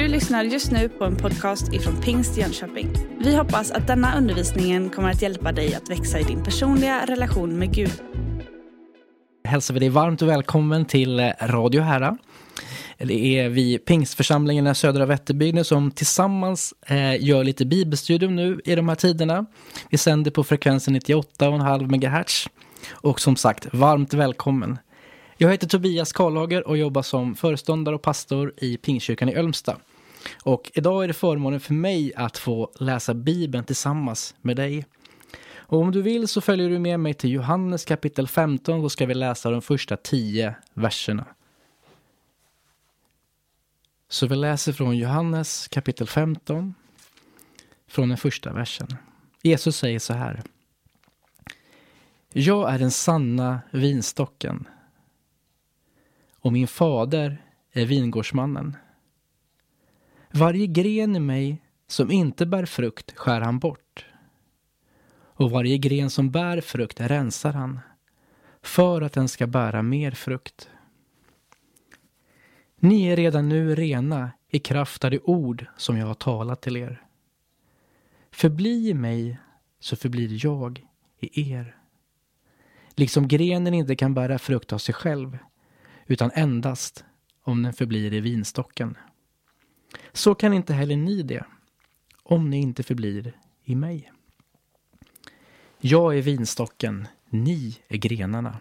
Du lyssnar just nu på en podcast ifrån Pingst Jönköping. Vi hoppas att denna undervisning kommer att hjälpa dig att växa i din personliga relation med Gud. Hälsar vi dig varmt och välkommen till Radio Hära. Det är vi Pingstförsamlingen i Södra Vätterbygden som tillsammans eh, gör lite bibelstudium nu i de här tiderna. Vi sänder på frekvensen 98,5 MHz. Och som sagt, varmt välkommen. Jag heter Tobias Karlager och jobbar som föreståndare och pastor i Pingstkyrkan i Ölmstad. Och idag är det förmånen för mig att få läsa Bibeln tillsammans med dig. Och om du vill så följer du med mig till Johannes kapitel 15. Då ska vi läsa de första tio verserna. Så vi läser från Johannes kapitel 15, från den första versen. Jesus säger så här. Jag är den sanna vinstocken och min fader är vingårdsmannen. Varje gren i mig som inte bär frukt skär han bort och varje gren som bär frukt rensar han för att den ska bära mer frukt. Ni är redan nu rena i kraft av det ord som jag har talat till er. Förbli i mig så förblir jag i er. Liksom grenen inte kan bära frukt av sig själv utan endast om den förblir i vinstocken. Så kan inte heller ni det, om ni inte förblir i mig. Jag är vinstocken, ni är grenarna.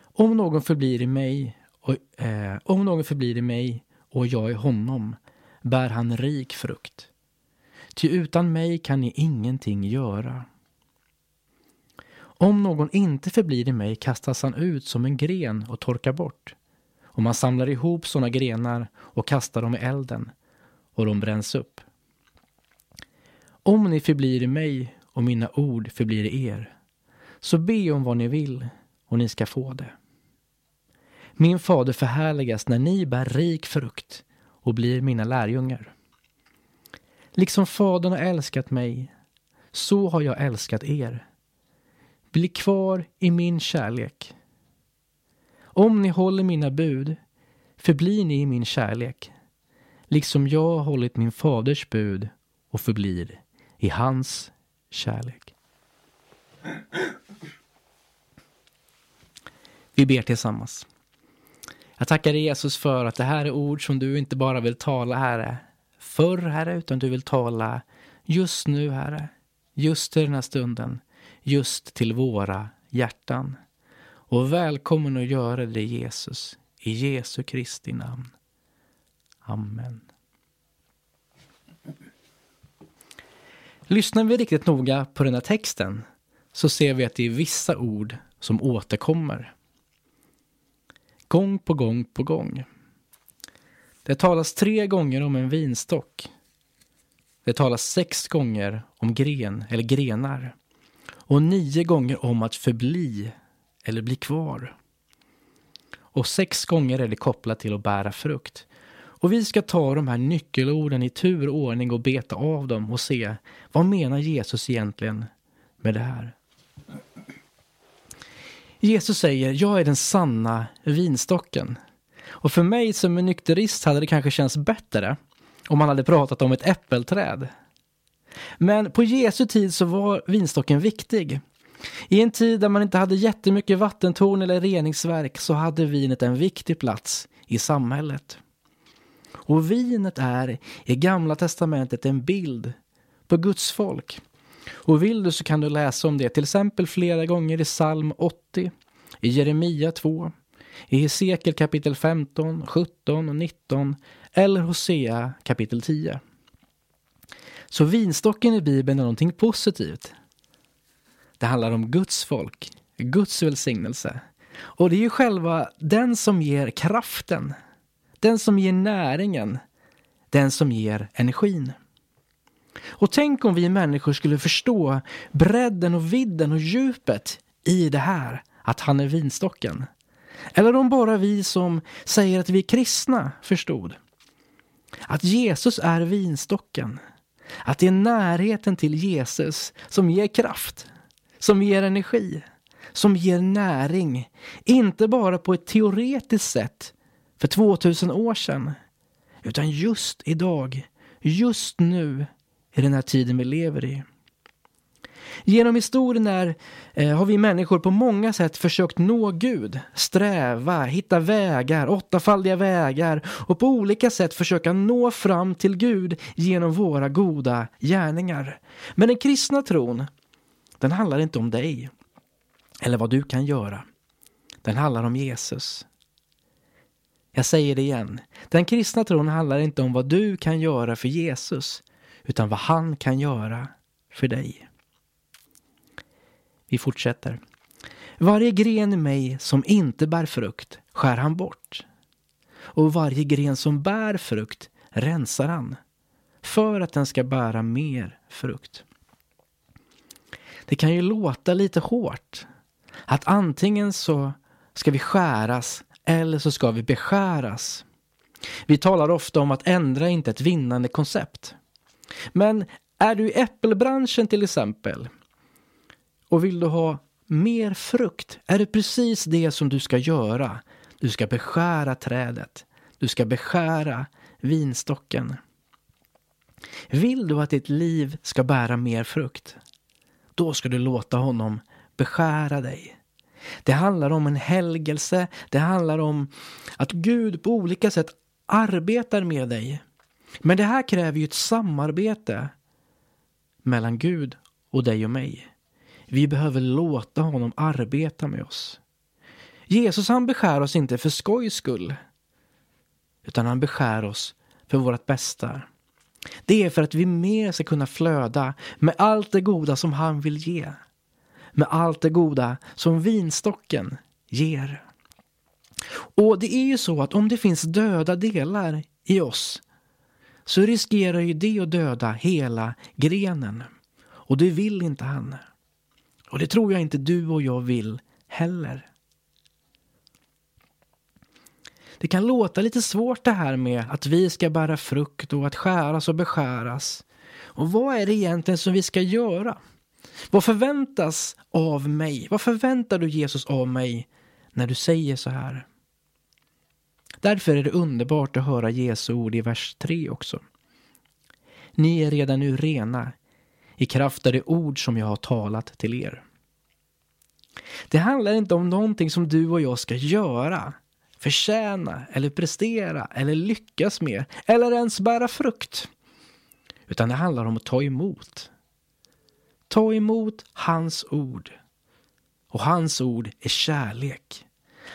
Om någon förblir i mig och, eh, om någon förblir i mig och jag i honom bär han rik frukt. Ty utan mig kan ni ingenting göra. Om någon inte förblir i mig kastas han ut som en gren och torkar bort. Och man samlar ihop sådana grenar och kastar dem i elden och de bränns upp. Om ni förblir i mig och mina ord förblir i er, så be om vad ni vill och ni ska få det. Min fader förhärligas när ni bär rik frukt och blir mina lärjungar. Liksom Fadern har älskat mig, så har jag älskat er. Bli kvar i min kärlek. Om ni håller mina bud förblir ni i min kärlek, liksom jag har hållit min faders bud och förblir i hans kärlek. Vi ber tillsammans. Jag tackar dig Jesus för att det här är ord som du inte bara vill tala, Herre, förr, Herre, utan du vill tala just nu, Herre, just i den här stunden, just till våra hjärtan. Och välkommen att göra det, Jesus, i Jesu Kristi namn. Amen. Lyssnar vi riktigt noga på den här texten så ser vi att det är vissa ord som återkommer. Gång på gång på gång. Det talas tre gånger om en vinstock. Det talas sex gånger om gren eller grenar. Och nio gånger om att förbli eller bli kvar. Och sex gånger är det kopplat till att bära frukt. Och vi ska ta de här nyckelorden i tur och ordning och beta av dem och se vad menar Jesus egentligen med det här. Jesus säger, jag är den sanna vinstocken. Och för mig som en nykterist hade det kanske känts bättre om man hade pratat om ett äppelträd. Men på Jesu tid så var vinstocken viktig. I en tid där man inte hade jättemycket vattentorn eller reningsverk så hade vinet en viktig plats i samhället. Och vinet är i Gamla Testamentet en bild på Guds folk. Och vill du så kan du läsa om det till exempel flera gånger i psalm 80, i Jeremia 2, i Hesekiel kapitel 15, 17 och 19 eller Hosea kapitel 10. Så vinstocken i Bibeln är någonting positivt. Det handlar om Guds folk, Guds välsignelse. Och det är ju själva den som ger kraften, den som ger näringen, den som ger energin. Och tänk om vi människor skulle förstå bredden och vidden och djupet i det här, att han är vinstocken. Eller om bara vi som säger att vi är kristna förstod. Att Jesus är vinstocken. Att det är närheten till Jesus som ger kraft, som ger energi, som ger näring. Inte bara på ett teoretiskt sätt för 2000 år sedan, utan just idag, just nu, i den här tiden vi lever i. Genom historien är, eh, har vi människor på många sätt försökt nå Gud, sträva, hitta vägar, åttafaldiga vägar och på olika sätt försöka nå fram till Gud genom våra goda gärningar. Men den kristna tron, den handlar inte om dig eller vad du kan göra. Den handlar om Jesus. Jag säger det igen. Den kristna tron handlar inte om vad du kan göra för Jesus, utan vad han kan göra för dig. Vi fortsätter. Varje gren i mig som inte bär frukt skär han bort. Och varje gren som bär frukt rensar han för att den ska bära mer frukt. Det kan ju låta lite hårt att antingen så ska vi skäras eller så ska vi beskäras. Vi talar ofta om att ändra inte ett vinnande koncept. Men är du i äppelbranschen till exempel och vill du ha mer frukt är det precis det som du ska göra. Du ska beskära trädet. Du ska beskära vinstocken. Vill du att ditt liv ska bära mer frukt, då ska du låta honom beskära dig. Det handlar om en helgelse. Det handlar om att Gud på olika sätt arbetar med dig. Men det här kräver ju ett samarbete mellan Gud och dig och mig. Vi behöver låta honom arbeta med oss. Jesus han beskär oss inte för skojs skull. Utan han beskär oss för vårt bästa. Det är för att vi mer ska kunna flöda med allt det goda som han vill ge. Med allt det goda som vinstocken ger. Och det är ju så att om det finns döda delar i oss så riskerar ju det att döda hela grenen. Och det vill inte han. Och det tror jag inte du och jag vill heller. Det kan låta lite svårt det här med att vi ska bära frukt och att skäras och beskäras. Och vad är det egentligen som vi ska göra? Vad förväntas av mig? Vad förväntar du Jesus av mig när du säger så här? Därför är det underbart att höra Jesu ord i vers 3 också. Ni är redan nu rena i kraft av det ord som jag har talat till er. Det handlar inte om någonting som du och jag ska göra, förtjäna eller prestera eller lyckas med eller ens bära frukt. Utan det handlar om att ta emot. Ta emot hans ord. Och hans ord är kärlek.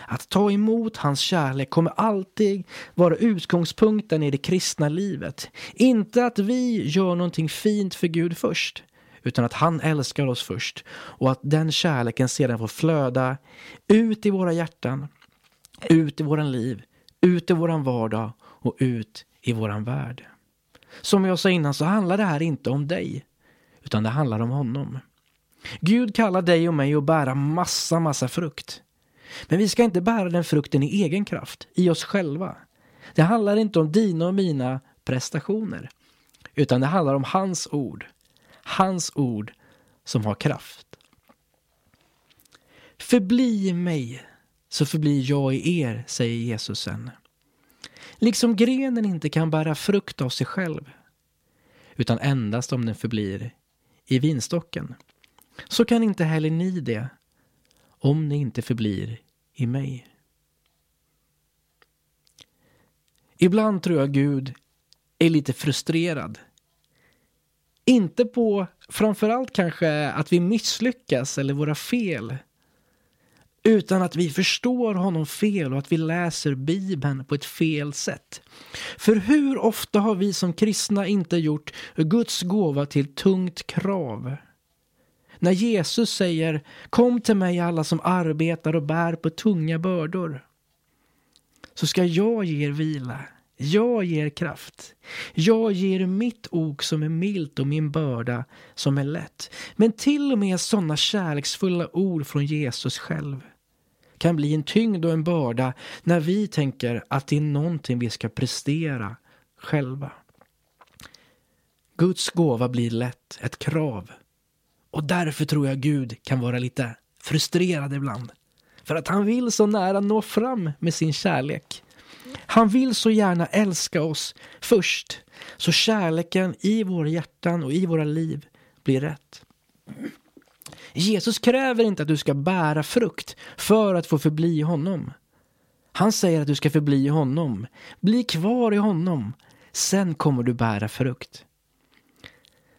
Att ta emot hans kärlek kommer alltid vara utgångspunkten i det kristna livet. Inte att vi gör någonting fint för Gud först, utan att han älskar oss först och att den kärleken sedan får flöda ut i våra hjärtan, ut i våran liv, ut i våran vardag och ut i våran värld. Som jag sa innan så handlar det här inte om dig, utan det handlar om honom. Gud kallar dig och mig att bära massa, massa frukt. Men vi ska inte bära den frukten i egen kraft, i oss själva. Det handlar inte om dina och mina prestationer, utan det handlar om hans ord. Hans ord som har kraft. Förbli mig, så förblir jag i er, säger Jesus sen. Liksom grenen inte kan bära frukt av sig själv, utan endast om den förblir i vinstocken, så kan inte heller ni det om ni inte förblir i mig. Ibland tror jag Gud är lite frustrerad. Inte på framförallt kanske att vi misslyckas eller våra fel. Utan att vi förstår honom fel och att vi läser Bibeln på ett fel sätt. För hur ofta har vi som kristna inte gjort Guds gåva till tungt krav? När Jesus säger Kom till mig alla som arbetar och bär på tunga bördor. Så ska jag ge er vila. Jag ger kraft. Jag ger mitt ok som är milt och min börda som är lätt. Men till och med sådana kärleksfulla ord från Jesus själv kan bli en tyngd och en börda när vi tänker att det är någonting vi ska prestera själva. Guds gåva blir lätt ett krav och därför tror jag Gud kan vara lite frustrerad ibland. För att han vill så nära nå fram med sin kärlek. Han vill så gärna älska oss först, så kärleken i våra hjärtan och i våra liv blir rätt. Jesus kräver inte att du ska bära frukt för att få förbli i honom. Han säger att du ska förbli i honom. Bli kvar i honom. Sen kommer du bära frukt.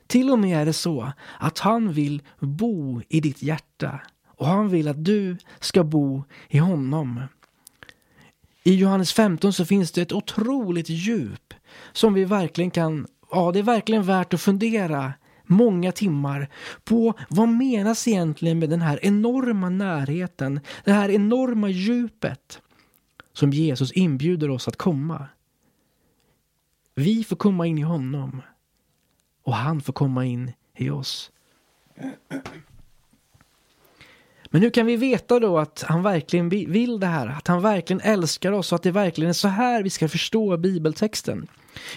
Till och med är det så att han vill bo i ditt hjärta och han vill att du ska bo i honom. I Johannes 15 så finns det ett otroligt djup som vi verkligen kan, ja det är verkligen värt att fundera många timmar på vad menas egentligen med den här enorma närheten, det här enorma djupet som Jesus inbjuder oss att komma. Vi får komma in i honom och han får komma in i oss. Men hur kan vi veta då att han verkligen vill det här? Att han verkligen älskar oss och att det verkligen är så här vi ska förstå bibeltexten?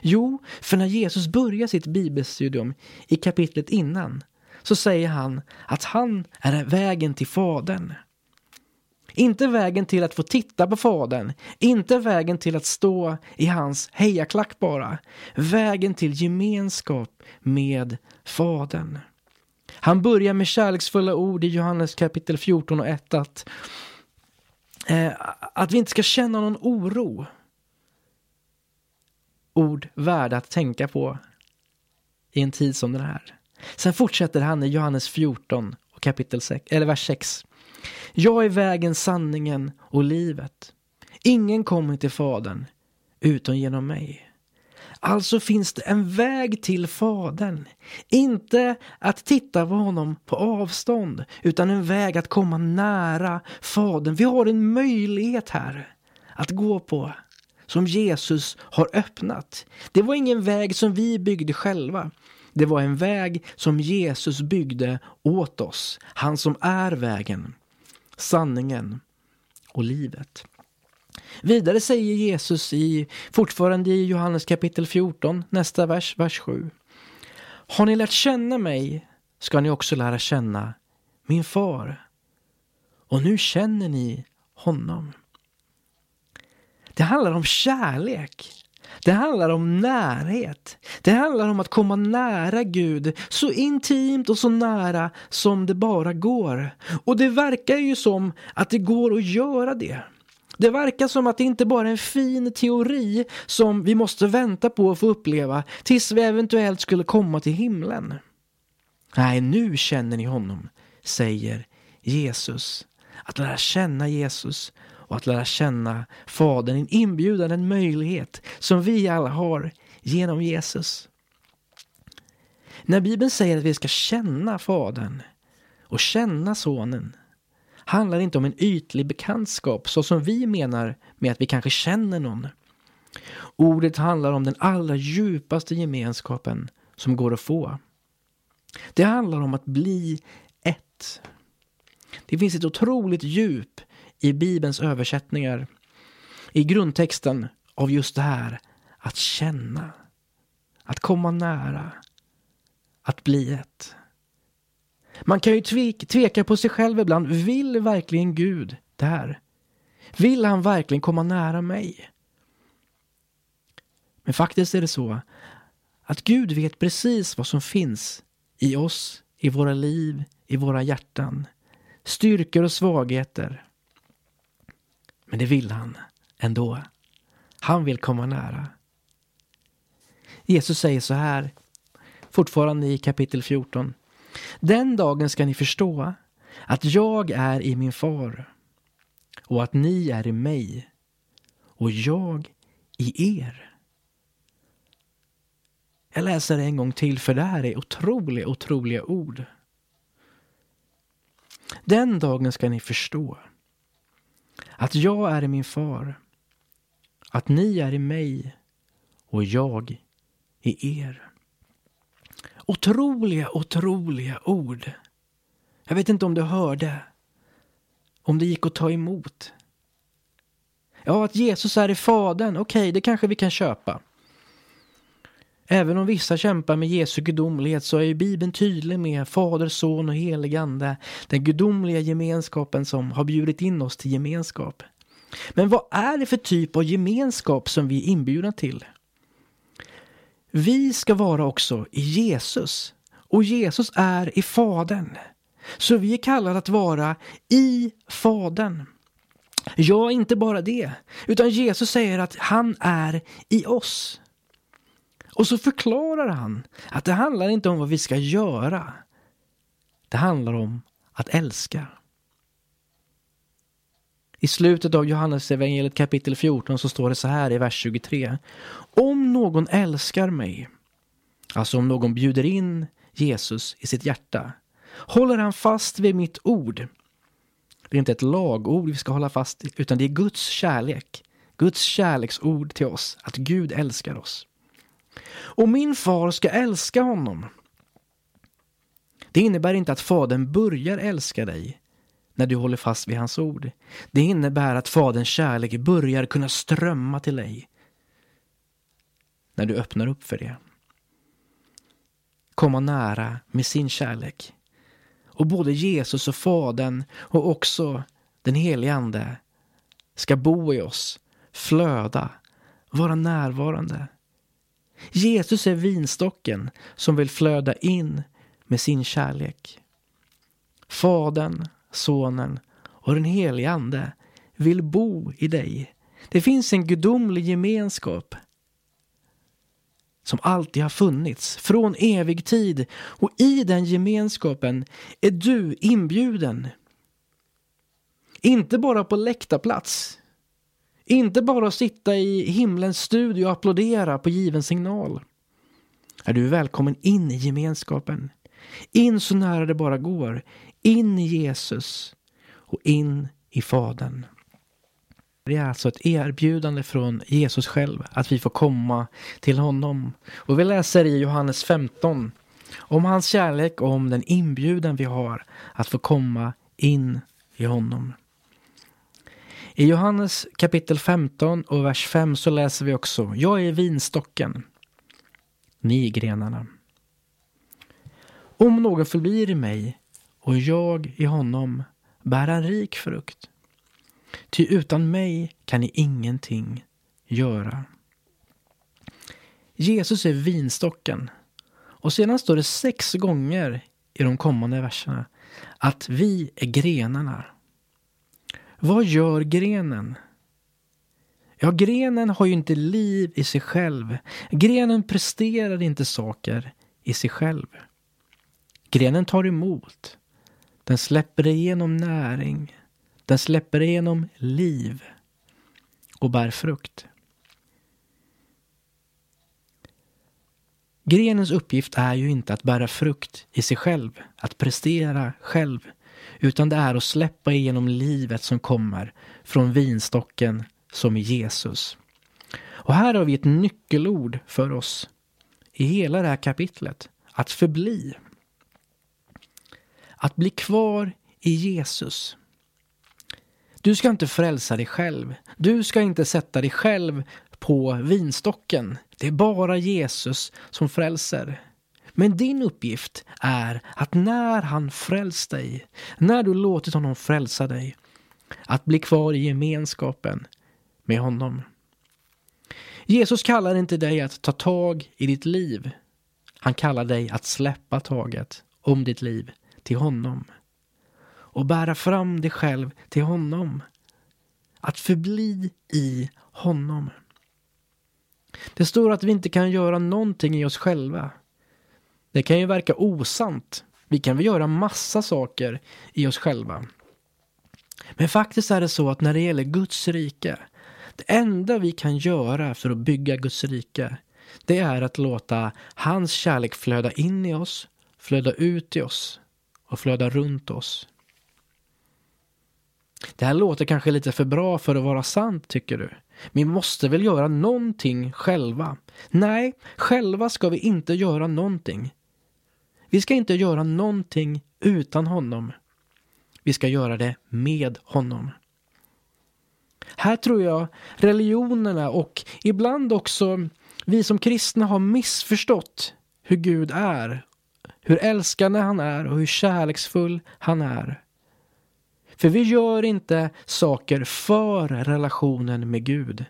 Jo, för när Jesus börjar sitt bibelstudium i kapitlet innan så säger han att han är vägen till Fadern. Inte vägen till att få titta på Fadern, inte vägen till att stå i hans hejaklack bara. Vägen till gemenskap med Fadern. Han börjar med kärleksfulla ord i Johannes kapitel 14 och 1 att, eh, att vi inte ska känna någon oro. Ord värda att tänka på i en tid som den här. Sen fortsätter han i Johannes 14 och kapitel 6, eller vers 6. Jag är vägen, sanningen och livet. Ingen kommer till Fadern utom genom mig. Alltså finns det en väg till Fadern. Inte att titta på honom på avstånd, utan en väg att komma nära Fadern. Vi har en möjlighet här att gå på som Jesus har öppnat. Det var ingen väg som vi byggde själva. Det var en väg som Jesus byggde åt oss. Han som är vägen, sanningen och livet. Vidare säger Jesus i, fortfarande i Johannes kapitel 14, nästa vers, vers 7. Har ni lärt känna mig ska ni också lära känna min far. Och nu känner ni honom. Det handlar om kärlek. Det handlar om närhet. Det handlar om att komma nära Gud så intimt och så nära som det bara går. Och det verkar ju som att det går att göra det. Det verkar som att det inte bara är en fin teori som vi måste vänta på att få uppleva tills vi eventuellt skulle komma till himlen. Nej, nu känner ni honom, säger Jesus. Att lära känna Jesus och att lära känna Fadern, en inbjudan, en möjlighet som vi alla har genom Jesus. När Bibeln säger att vi ska känna Fadern och känna Sonen handlar det inte om en ytlig bekantskap så som vi menar med att vi kanske känner någon. Ordet handlar om den allra djupaste gemenskapen som går att få. Det handlar om att bli ett. Det finns ett otroligt djup i Bibelns översättningar, i grundtexten av just det här att känna, att komma nära, att bli ett. Man kan ju tveka på sig själv ibland. Vill verkligen Gud det här? Vill han verkligen komma nära mig? Men faktiskt är det så att Gud vet precis vad som finns i oss, i våra liv, i våra hjärtan. Styrkor och svagheter. Men det vill han ändå. Han vill komma nära. Jesus säger så här, fortfarande i kapitel 14. Den dagen ska ni förstå att jag är i min far och att ni är i mig och jag i er. Jag läser det en gång till för det här är otroliga, otroliga ord. Den dagen ska ni förstå att jag är i min far, att ni är i mig och jag i er. Otroliga, otroliga ord. Jag vet inte om du hörde. Om det gick att ta emot. Ja, att Jesus är i Fadern, okej, okay, det kanske vi kan köpa. Även om vissa kämpar med Jesu gudomlighet så är ju Bibeln tydlig med Fader, Son och helig Ande. Den gudomliga gemenskapen som har bjudit in oss till gemenskap. Men vad är det för typ av gemenskap som vi är inbjudna till? Vi ska vara också i Jesus och Jesus är i Fadern. Så vi är kallade att vara i Fadern. Ja, inte bara det, utan Jesus säger att han är i oss. Och så förklarar han att det handlar inte om vad vi ska göra. Det handlar om att älska. I slutet av Johannes evangeliet kapitel 14 så står det så här i vers 23. Om någon älskar mig, alltså om någon bjuder in Jesus i sitt hjärta, håller han fast vid mitt ord. Det är inte ett lagord vi ska hålla fast i, utan det är Guds kärlek. Guds kärleksord till oss, att Gud älskar oss. Och min far ska älska honom. Det innebär inte att fadern börjar älska dig när du håller fast vid hans ord. Det innebär att faderns kärlek börjar kunna strömma till dig när du öppnar upp för det. Komma nära med sin kärlek. Och både Jesus och Fadern och också den helige Ande ska bo i oss, flöda, vara närvarande. Jesus är vinstocken som vill flöda in med sin kärlek. Fadern, Sonen och den helige Ande vill bo i dig. Det finns en gudomlig gemenskap som alltid har funnits från evig tid och i den gemenskapen är du inbjuden. Inte bara på läktarplats. Inte bara sitta i himlens studio och applådera på given signal. Är du välkommen in i gemenskapen. In så nära det bara går. In i Jesus och in i Fadern. Det är alltså ett erbjudande från Jesus själv att vi får komma till honom. Och vi läser i Johannes 15 om hans kärlek och om den inbjudan vi har att få komma in i honom. I Johannes kapitel 15 och vers 5 så läser vi också Jag är vinstocken, ni är grenarna. Om någon förblir i mig och jag i honom bär han rik frukt. Ty utan mig kan ni ingenting göra. Jesus är vinstocken. Och sedan står det sex gånger i de kommande verserna att vi är grenarna. Vad gör grenen? Ja, grenen har ju inte liv i sig själv. Grenen presterar inte saker i sig själv. Grenen tar emot. Den släpper igenom näring. Den släpper igenom liv och bär frukt. Grenens uppgift är ju inte att bära frukt i sig själv, att prestera själv, utan det är att släppa igenom livet som kommer från vinstocken som är Jesus. Och här har vi ett nyckelord för oss i hela det här kapitlet, att förbli. Att bli kvar i Jesus. Du ska inte frälsa dig själv. Du ska inte sätta dig själv på vinstocken. Det är bara Jesus som frälser. Men din uppgift är att när han frälst dig, när du låtit honom frälsa dig, att bli kvar i gemenskapen med honom. Jesus kallar inte dig att ta tag i ditt liv. Han kallar dig att släppa taget om ditt liv till honom och bära fram dig själv till honom. Att förbli i honom. Det står att vi inte kan göra någonting i oss själva. Det kan ju verka osant. Vi kan väl göra massa saker i oss själva. Men faktiskt är det så att när det gäller Guds rike, det enda vi kan göra för att bygga Guds rike, det är att låta hans kärlek flöda in i oss, flöda ut i oss och flöda runt oss. Det här låter kanske lite för bra för att vara sant, tycker du. Vi måste väl göra någonting själva? Nej, själva ska vi inte göra någonting. Vi ska inte göra någonting utan honom. Vi ska göra det med honom. Här tror jag religionerna och ibland också vi som kristna har missförstått hur Gud är, hur älskande han är och hur kärleksfull han är. För vi gör inte saker för relationen med Gud.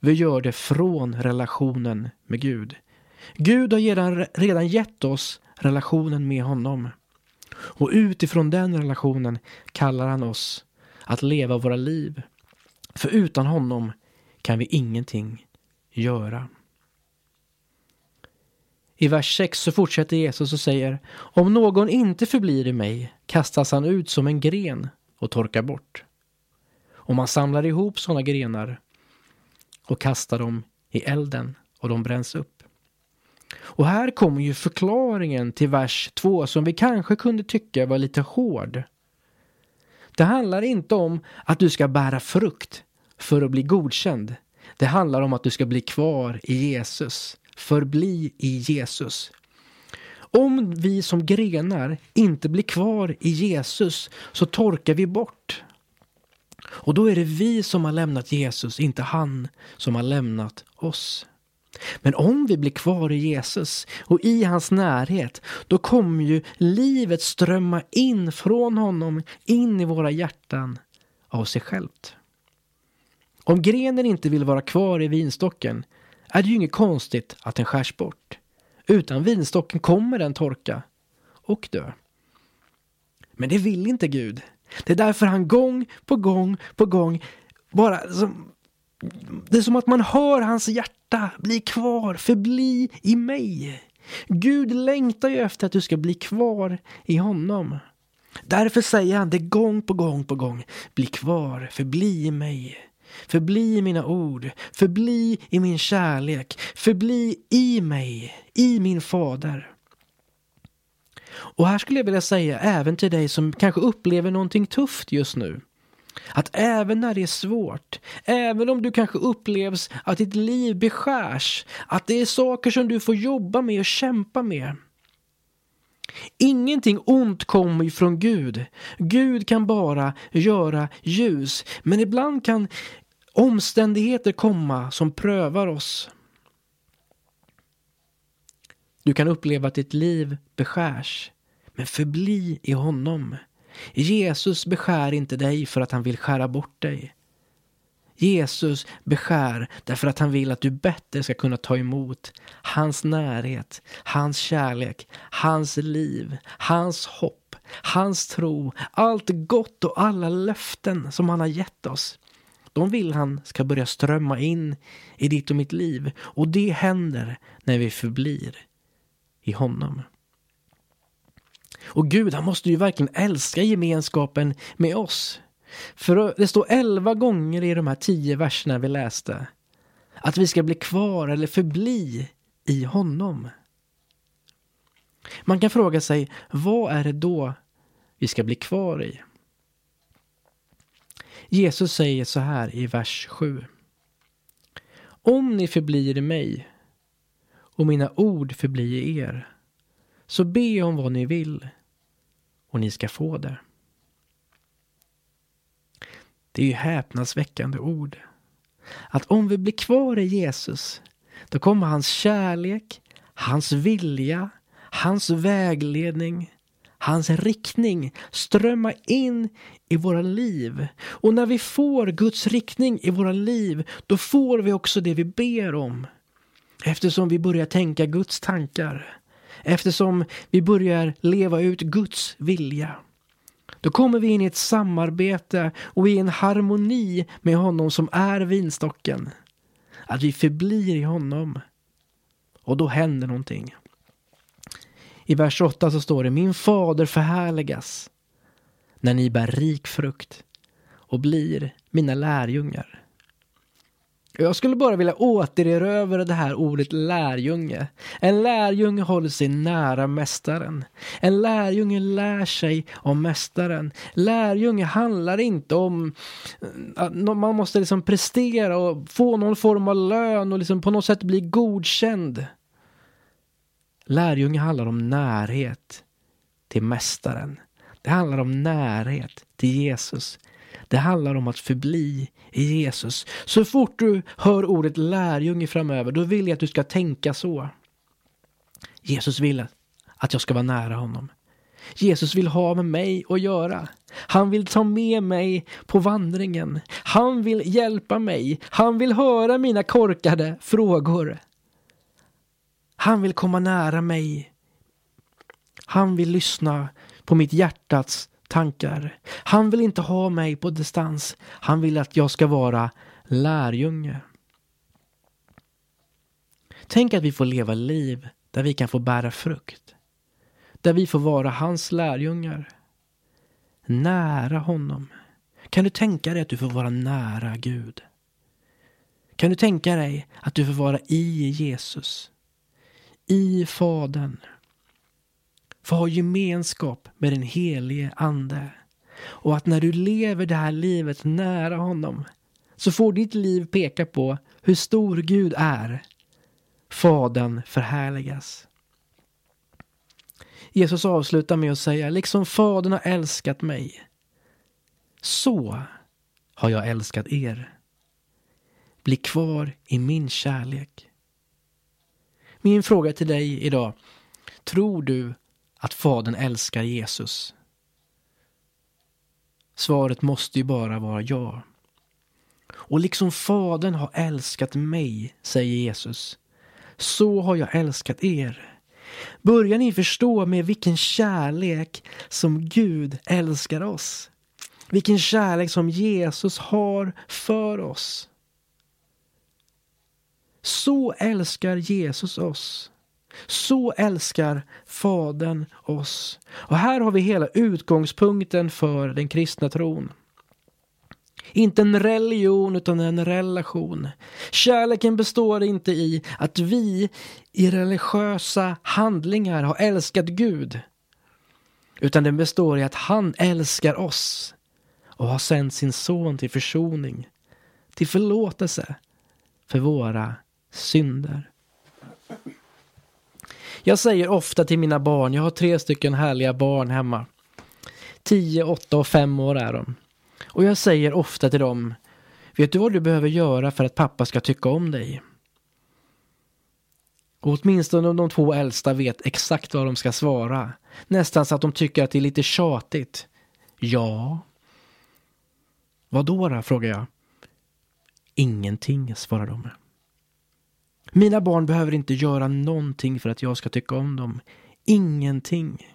Vi gör det från relationen med Gud. Gud har redan, gett oss relationen med honom. Och utifrån den relationen kallar han oss att leva våra liv. För utan honom kan vi ingenting göra. I vers 6 så fortsätter Jesus och säger Om någon inte förblir i mig kastas han ut som en gren och torkar bort. Och man samlar ihop sådana grenar och kastar dem i elden och de bränns upp. Och här kommer ju förklaringen till vers 2 som vi kanske kunde tycka var lite hård. Det handlar inte om att du ska bära frukt för att bli godkänd. Det handlar om att du ska bli kvar i Jesus. Förbli i Jesus. Om vi som grenar inte blir kvar i Jesus så torkar vi bort. Och då är det vi som har lämnat Jesus, inte han som har lämnat oss. Men om vi blir kvar i Jesus och i hans närhet, då kommer ju livet strömma in från honom, in i våra hjärtan av sig självt. Om grenen inte vill vara kvar i vinstocken är det ju inget konstigt att den skärs bort. Utan vinstocken kommer den torka och dö. Men det vill inte Gud. Det är därför han gång på gång på gång bara som, det är som att man hör hans hjärta bli kvar, förbli i mig. Gud längtar ju efter att du ska bli kvar i honom. Därför säger han det gång på gång på gång. Bli kvar, förbli i mig. Förbli i mina ord, förbli i min kärlek, förbli i mig, i min fader. Och här skulle jag vilja säga även till dig som kanske upplever någonting tufft just nu. Att även när det är svårt, även om du kanske upplevs att ditt liv beskärs, att det är saker som du får jobba med och kämpa med. Ingenting ont kommer ifrån från Gud. Gud kan bara göra ljus. Men ibland kan omständigheter komma som prövar oss. Du kan uppleva att ditt liv beskärs. Men förbli i honom. Jesus beskär inte dig för att han vill skära bort dig. Jesus beskär därför att han vill att du bättre ska kunna ta emot hans närhet, hans kärlek, hans liv, hans hopp, hans tro, allt gott och alla löften som han har gett oss. De vill han ska börja strömma in i ditt och mitt liv och det händer när vi förblir i honom. Och Gud, han måste ju verkligen älska gemenskapen med oss. För det står elva gånger i de här tio verserna vi läste att vi ska bli kvar eller förbli i honom. Man kan fråga sig, vad är det då vi ska bli kvar i? Jesus säger så här i vers 7. Om ni förblir i mig och mina ord förblir i er så be om vad ni vill och ni ska få det. Det är ju häpnadsväckande ord. Att om vi blir kvar i Jesus, då kommer hans kärlek, hans vilja, hans vägledning, hans riktning strömma in i våra liv. Och när vi får Guds riktning i våra liv, då får vi också det vi ber om. Eftersom vi börjar tänka Guds tankar. Eftersom vi börjar leva ut Guds vilja. Då kommer vi in i ett samarbete och i en harmoni med honom som är vinstocken. Att vi förblir i honom. Och då händer någonting. I vers 8 så står det Min fader förhärligas när ni bär rik frukt och blir mina lärjungar. Jag skulle bara vilja återerövra det här ordet lärjunge. En lärjunge håller sig nära mästaren. En lärjunge lär sig om mästaren. Lärjunge handlar inte om att man måste liksom prestera och få någon form av lön och liksom på något sätt bli godkänd. Lärjunge handlar om närhet till mästaren. Det handlar om närhet till Jesus. Det handlar om att förbli i Jesus. Så fort du hör ordet lärjunge framöver, då vill jag att du ska tänka så. Jesus vill att jag ska vara nära honom. Jesus vill ha med mig att göra. Han vill ta med mig på vandringen. Han vill hjälpa mig. Han vill höra mina korkade frågor. Han vill komma nära mig. Han vill lyssna på mitt hjärtats tankar. Han vill inte ha mig på distans. Han vill att jag ska vara lärjunge. Tänk att vi får leva liv där vi kan få bära frukt. Där vi får vara hans lärjungar. Nära honom. Kan du tänka dig att du får vara nära Gud? Kan du tänka dig att du får vara i Jesus? I Fadern? Få ha gemenskap med den helige Ande. Och att när du lever det här livet nära honom så får ditt liv peka på hur stor Gud är. Fadern förhärligas. Jesus avslutar med att säga, liksom Fadern har älskat mig, så har jag älskat er. Bli kvar i min kärlek. Min fråga till dig idag, tror du att Fadern älskar Jesus? Svaret måste ju bara vara ja. Och liksom Fadern har älskat mig, säger Jesus, så har jag älskat er. Börjar ni förstå med vilken kärlek som Gud älskar oss? Vilken kärlek som Jesus har för oss. Så älskar Jesus oss. Så älskar Fadern oss. Och här har vi hela utgångspunkten för den kristna tron. Inte en religion utan en relation. Kärleken består inte i att vi i religiösa handlingar har älskat Gud. Utan den består i att han älskar oss och har sänt sin son till försoning, till förlåtelse för våra synder. Jag säger ofta till mina barn, jag har tre stycken härliga barn hemma. Tio, åtta och fem år är de. Och jag säger ofta till dem, vet du vad du behöver göra för att pappa ska tycka om dig? Och åtminstone de två äldsta vet exakt vad de ska svara. Nästan så att de tycker att det är lite tjatigt. Ja. Vad då, då frågar jag. Ingenting, svarar de. Mina barn behöver inte göra någonting för att jag ska tycka om dem. Ingenting.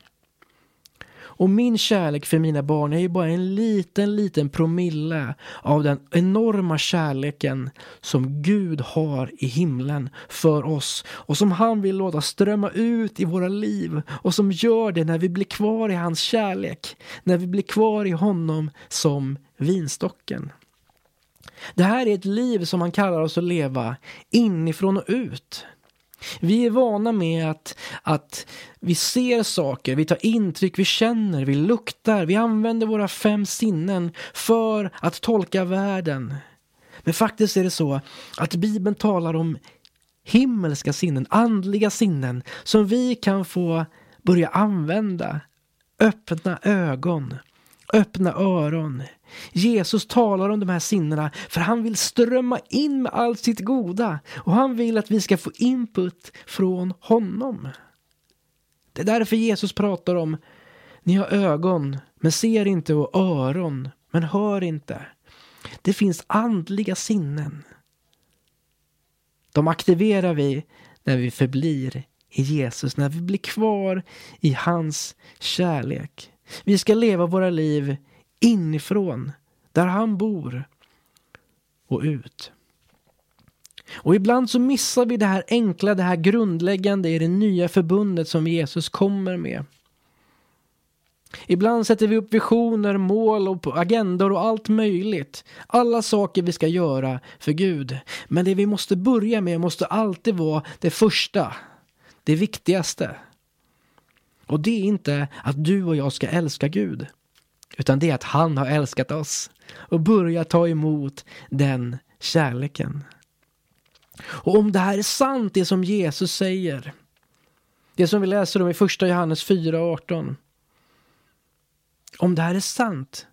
Och min kärlek för mina barn är ju bara en liten, liten promille av den enorma kärleken som Gud har i himlen för oss och som han vill låta strömma ut i våra liv och som gör det när vi blir kvar i hans kärlek, när vi blir kvar i honom som vinstocken. Det här är ett liv som han kallar oss att leva inifrån och ut. Vi är vana med att, att vi ser saker, vi tar intryck, vi känner, vi luktar, vi använder våra fem sinnen för att tolka världen. Men faktiskt är det så att Bibeln talar om himmelska sinnen, andliga sinnen som vi kan få börja använda. Öppna ögon, öppna öron. Jesus talar om de här sinnena för han vill strömma in med allt sitt goda och han vill att vi ska få input från honom. Det är därför Jesus pratar om ni har ögon men ser inte och öron men hör inte. Det finns andliga sinnen. De aktiverar vi när vi förblir i Jesus, när vi blir kvar i hans kärlek. Vi ska leva våra liv inifrån, där han bor, och ut. Och ibland så missar vi det här enkla, det här grundläggande i det nya förbundet som Jesus kommer med. Ibland sätter vi upp visioner, mål och agendor och allt möjligt. Alla saker vi ska göra för Gud. Men det vi måste börja med måste alltid vara det första, det viktigaste. Och det är inte att du och jag ska älska Gud. Utan det är att han har älskat oss och börjat ta emot den kärleken. Och om det här är sant, det som Jesus säger, det som vi läser om i första Johannes 4.18. Om det här är sant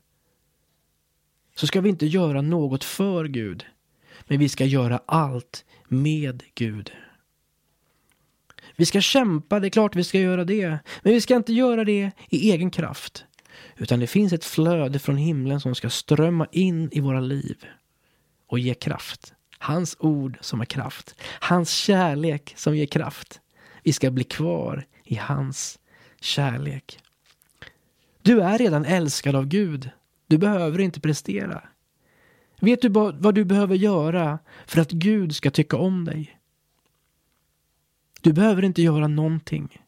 så ska vi inte göra något för Gud, men vi ska göra allt med Gud. Vi ska kämpa, det är klart vi ska göra det. Men vi ska inte göra det i egen kraft. Utan det finns ett flöde från himlen som ska strömma in i våra liv och ge kraft. Hans ord som har kraft. Hans kärlek som ger kraft. Vi ska bli kvar i hans kärlek. Du är redan älskad av Gud. Du behöver inte prestera. Vet du vad du behöver göra för att Gud ska tycka om dig? Du behöver inte göra någonting.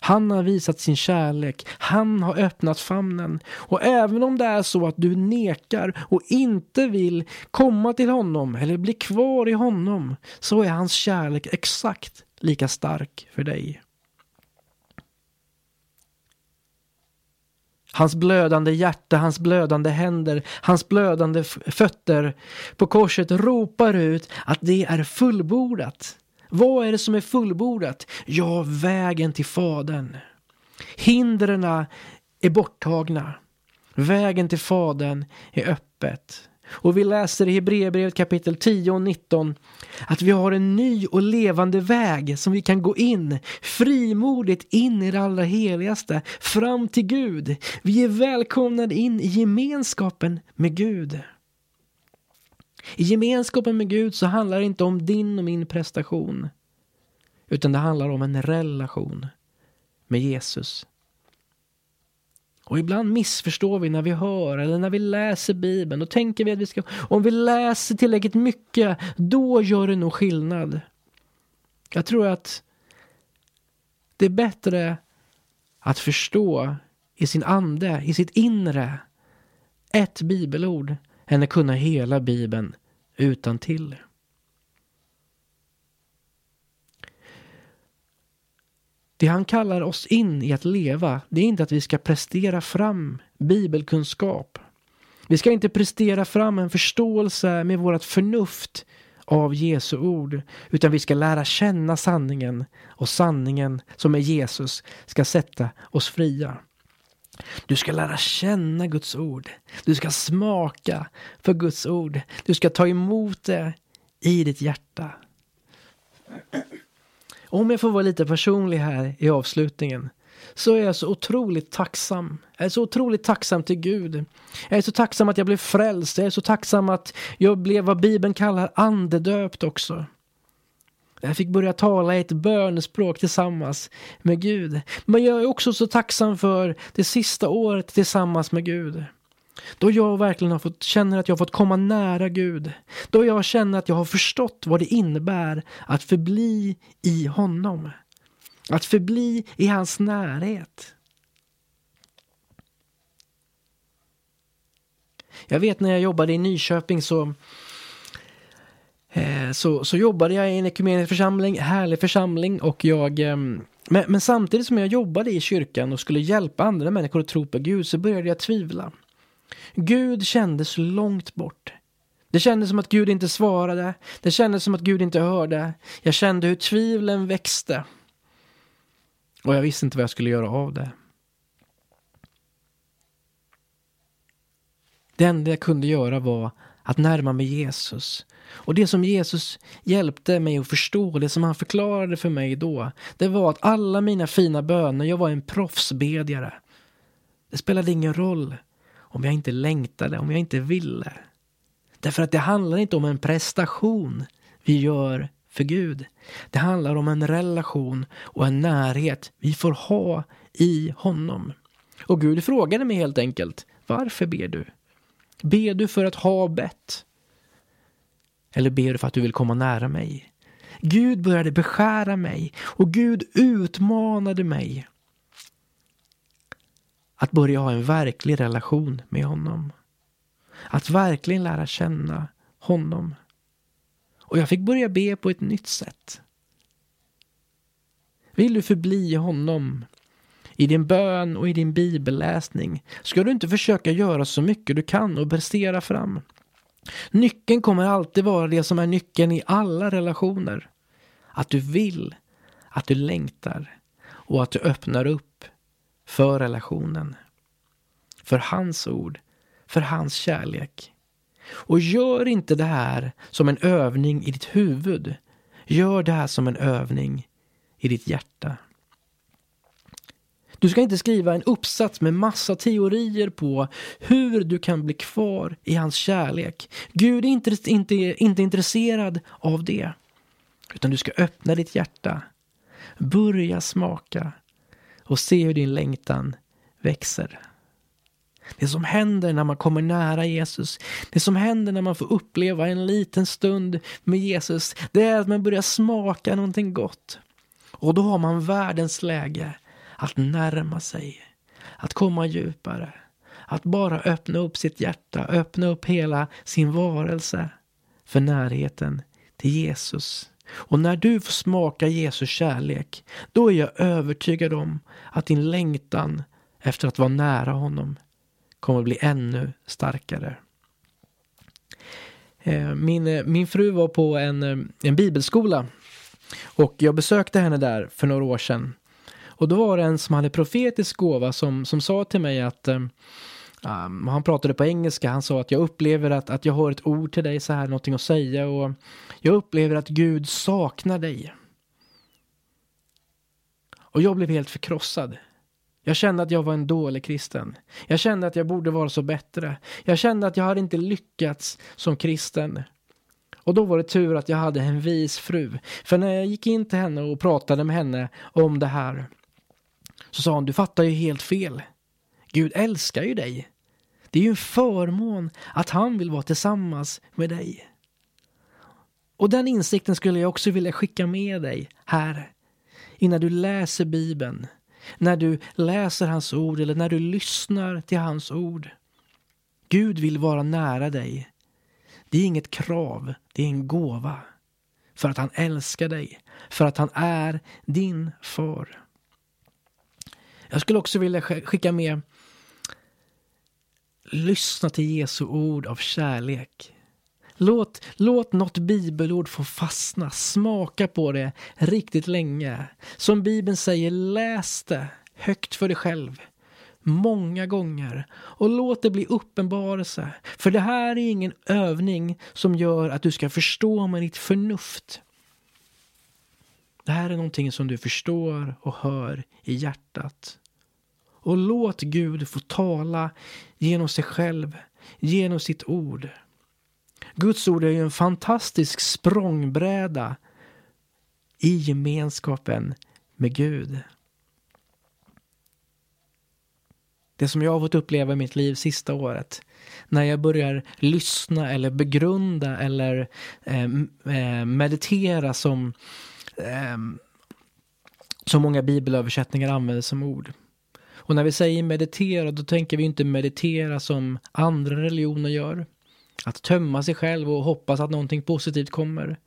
Han har visat sin kärlek. Han har öppnat famnen. Och även om det är så att du nekar och inte vill komma till honom eller bli kvar i honom så är hans kärlek exakt lika stark för dig. Hans blödande hjärta, hans blödande händer, hans blödande fötter på korset ropar ut att det är fullbordat. Vad är det som är fullbordat? Ja, vägen till Fadern. Hindren är borttagna. Vägen till Fadern är öppet. Och vi läser i Hebreerbrevet kapitel 10 och 19 att vi har en ny och levande väg som vi kan gå in frimodigt in i det allra heligaste fram till Gud. Vi är välkomnade in i gemenskapen med Gud. I gemenskapen med Gud så handlar det inte om din och min prestation. Utan det handlar om en relation med Jesus. Och ibland missförstår vi när vi hör eller när vi läser Bibeln. Då tänker vi att vi ska, om vi läser tillräckligt mycket, då gör det nog skillnad. Jag tror att det är bättre att förstå i sin ande, i sitt inre, ett bibelord än att kunna hela Bibeln utan till. Det han kallar oss in i att leva, det är inte att vi ska prestera fram bibelkunskap. Vi ska inte prestera fram en förståelse med vårt förnuft av Jesu ord, utan vi ska lära känna sanningen och sanningen som är Jesus ska sätta oss fria. Du ska lära känna Guds ord. Du ska smaka för Guds ord. Du ska ta emot det i ditt hjärta. Om jag får vara lite personlig här i avslutningen så är jag så otroligt tacksam. Jag är så otroligt tacksam till Gud. Jag är så tacksam att jag blev frälst. Jag är så tacksam att jag blev vad Bibeln kallar andedöpt också. Jag fick börja tala ett bönespråk tillsammans med Gud. Men jag är också så tacksam för det sista året tillsammans med Gud. Då jag verkligen har fått, känner att jag har fått komma nära Gud. Då jag känner att jag har förstått vad det innebär att förbli i honom. Att förbli i hans närhet. Jag vet när jag jobbade i Nyköping så Eh, så, så jobbade jag i en ekumenisk församling, härlig församling och jag ehm, men, men, samtidigt som jag jobbade i kyrkan och skulle hjälpa andra människor att tro på Gud så började jag tvivla. Gud kändes långt bort. Det kändes som att Gud inte svarade. Det kändes som att Gud inte hörde. Jag kände hur tvivlen växte. Och jag visste inte vad jag skulle göra av det. Det enda jag kunde göra var att närma mig Jesus och det som Jesus hjälpte mig att förstå, det som han förklarade för mig då, det var att alla mina fina böner, jag var en proffsbedjare. Det spelade ingen roll om jag inte längtade, om jag inte ville. Därför att det handlar inte om en prestation vi gör för Gud. Det handlar om en relation och en närhet vi får ha i honom. Och Gud frågade mig helt enkelt, varför ber du? Ber du för att ha bett? Eller ber du för att du vill komma nära mig? Gud började beskära mig och Gud utmanade mig att börja ha en verklig relation med honom. Att verkligen lära känna honom. Och jag fick börja be på ett nytt sätt. Vill du förbli honom i din bön och i din bibelläsning ska du inte försöka göra så mycket du kan och prestera fram. Nyckeln kommer alltid vara det som är nyckeln i alla relationer. Att du vill, att du längtar och att du öppnar upp för relationen. För hans ord, för hans kärlek. Och gör inte det här som en övning i ditt huvud. Gör det här som en övning i ditt hjärta. Du ska inte skriva en uppsats med massa teorier på hur du kan bli kvar i hans kärlek. Gud är inte, inte, inte intresserad av det. Utan du ska öppna ditt hjärta, börja smaka och se hur din längtan växer. Det som händer när man kommer nära Jesus, det som händer när man får uppleva en liten stund med Jesus, det är att man börjar smaka någonting gott. Och då har man världens läge att närma sig, att komma djupare, att bara öppna upp sitt hjärta, öppna upp hela sin varelse för närheten till Jesus. Och när du får smaka Jesus kärlek, då är jag övertygad om att din längtan efter att vara nära honom kommer att bli ännu starkare. Eh, min, eh, min fru var på en, eh, en bibelskola och jag besökte henne där för några år sedan. Och då var det en som hade profetisk gåva som, som sa till mig att um, han pratade på engelska, han sa att jag upplever att, att jag har ett ord till dig så här, någonting att säga och jag upplever att Gud saknar dig. Och jag blev helt förkrossad. Jag kände att jag var en dålig kristen. Jag kände att jag borde vara så bättre. Jag kände att jag hade inte lyckats som kristen. Och då var det tur att jag hade en vis fru. För när jag gick in till henne och pratade med henne om det här så sa hon, du fattar ju helt fel. Gud älskar ju dig. Det är ju en förmån att han vill vara tillsammans med dig. Och den insikten skulle jag också vilja skicka med dig här. Innan du läser Bibeln när du läser hans ord eller när du lyssnar till hans ord. Gud vill vara nära dig. Det är inget krav, det är en gåva. För att han älskar dig, för att han är din far. Jag skulle också vilja skicka med Lyssna till Jesu ord av kärlek. Låt, låt något bibelord få fastna, smaka på det riktigt länge. Som Bibeln säger, läs det högt för dig själv många gånger och låt det bli uppenbarelse. För det här är ingen övning som gör att du ska förstå med ditt förnuft. Det här är någonting som du förstår och hör i hjärtat. Och låt Gud få tala genom sig själv, genom sitt ord. Guds ord är ju en fantastisk språngbräda i gemenskapen med Gud. Det som jag har fått uppleva i mitt liv sista året. När jag börjar lyssna eller begrunda eller eh, eh meditera som eh, så många bibelöversättningar använder som ord. Och när vi säger meditera då tänker vi inte meditera som andra religioner gör. Att tömma sig själv och hoppas att någonting positivt kommer.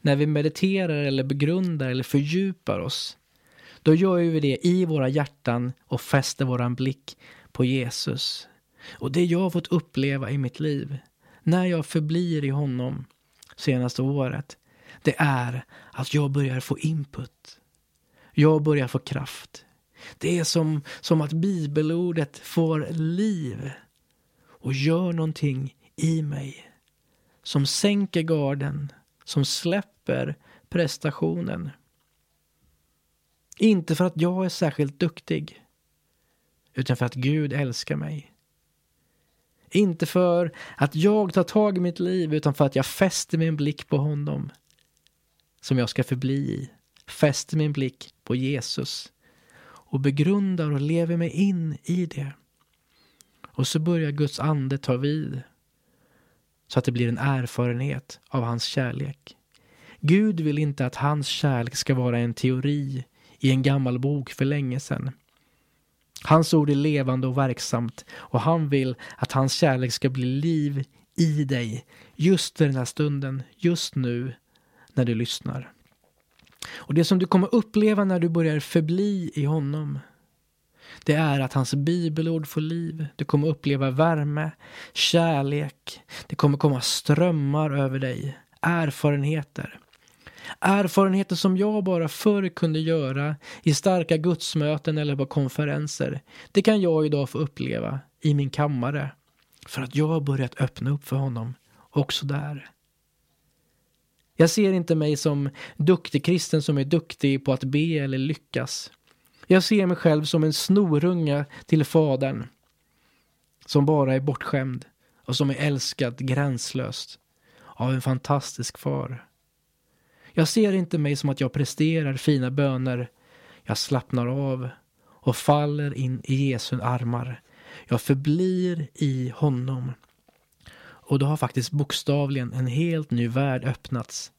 När vi mediterar eller begrundar eller fördjupar oss, då gör vi det i våra hjärtan och fäster våran blick på Jesus. Och det jag har fått uppleva i mitt liv, när jag förblir i honom senaste året, det är att jag börjar få input. Jag börjar få kraft. Det är som, som att bibelordet får liv och gör någonting i mig. Som sänker garden, som släpper prestationen. Inte för att jag är särskilt duktig, utan för att Gud älskar mig. Inte för att jag tar tag i mitt liv, utan för att jag fäster min blick på honom som jag ska förbli i. Fäster min blick på Jesus och begrundar och lever mig in i det. Och så börjar Guds ande ta vid så att det blir en erfarenhet av hans kärlek. Gud vill inte att hans kärlek ska vara en teori i en gammal bok för länge sedan. Hans ord är levande och verksamt och han vill att hans kärlek ska bli liv i dig just i den här stunden, just nu när du lyssnar. Och det som du kommer uppleva när du börjar förbli i honom det är att hans bibelord får liv. Du kommer uppleva värme, kärlek. Det kommer komma strömmar över dig. Erfarenheter. Erfarenheter som jag bara förr kunde göra i starka gudsmöten eller på konferenser. Det kan jag idag få uppleva i min kammare. För att jag har börjat öppna upp för honom också där. Jag ser inte mig som duktig kristen som är duktig på att be eller lyckas. Jag ser mig själv som en snorunga till Fadern som bara är bortskämd och som är älskad gränslöst av en fantastisk far. Jag ser inte mig som att jag presterar fina böner. Jag slappnar av och faller in i Jesu armar. Jag förblir i honom. Och då har faktiskt bokstavligen en helt ny värld öppnats.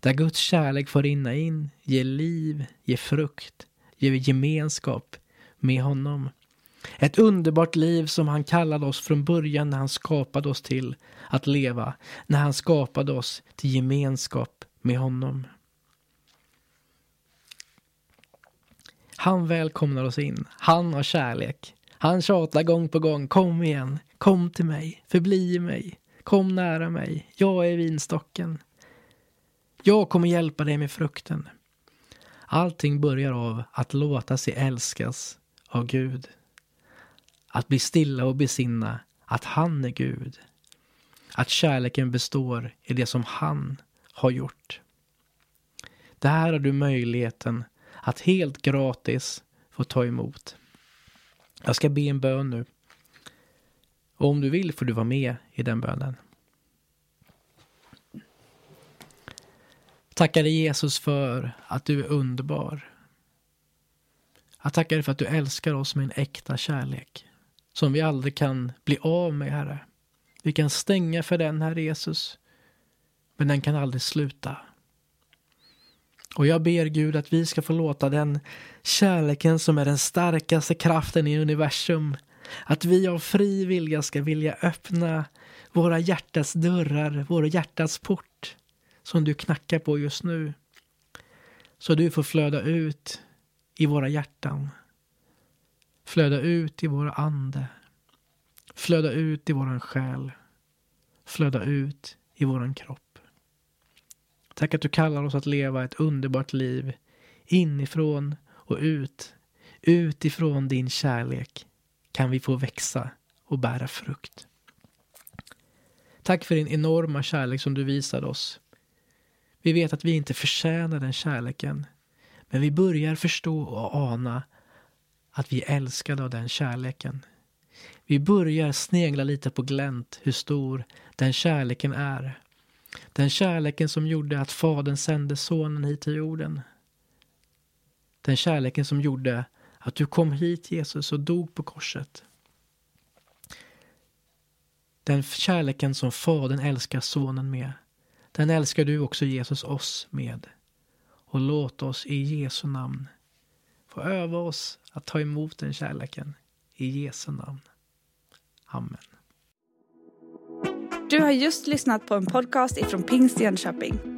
Där Guds kärlek får rinna in, ge liv, ge frukt, ge gemenskap med honom. Ett underbart liv som han kallade oss från början när han skapade oss till att leva. När han skapade oss till gemenskap med honom. Han välkomnar oss in. Han har kärlek. Han tjatar gång på gång. Kom igen. Kom till mig. Förbli i mig. Kom nära mig. Jag är vinstocken. Jag kommer hjälpa dig med frukten. Allting börjar av att låta sig älskas av Gud. Att bli stilla och besinna att han är Gud. Att kärleken består i det som han har gjort. Det här har du möjligheten att helt gratis få ta emot. Jag ska be en bön nu. Och om du vill får du vara med i den bönen. Tackar dig Jesus för att du är underbar. Jag tackar dig för att du älskar oss med en äkta kärlek som vi aldrig kan bli av med, Herre. Vi kan stänga för den, Herre Jesus, men den kan aldrig sluta. Och jag ber Gud att vi ska få låta den kärleken som är den starkaste kraften i universum, att vi av fri vilja ska vilja öppna våra hjärtas dörrar, våra hjärtats port, som du knackar på just nu. Så du får flöda ut i våra hjärtan. Flöda ut i vår ande. Flöda ut i våran själ. Flöda ut i våran kropp. Tack att du kallar oss att leva ett underbart liv inifrån och ut. Utifrån din kärlek kan vi få växa och bära frukt. Tack för din enorma kärlek som du visade oss. Vi vet att vi inte förtjänar den kärleken. Men vi börjar förstå och ana att vi är älskade av den kärleken. Vi börjar snegla lite på glänt hur stor den kärleken är. Den kärleken som gjorde att Fadern sände Sonen hit till jorden. Den kärleken som gjorde att du kom hit Jesus och dog på korset. Den kärleken som Fadern älskar Sonen med. Den älskar du också Jesus oss med. Och låt oss i Jesu namn få öva oss att ta emot den kärleken. I Jesu namn. Amen. Du har just lyssnat på en podcast ifrån Pingst Jönköping.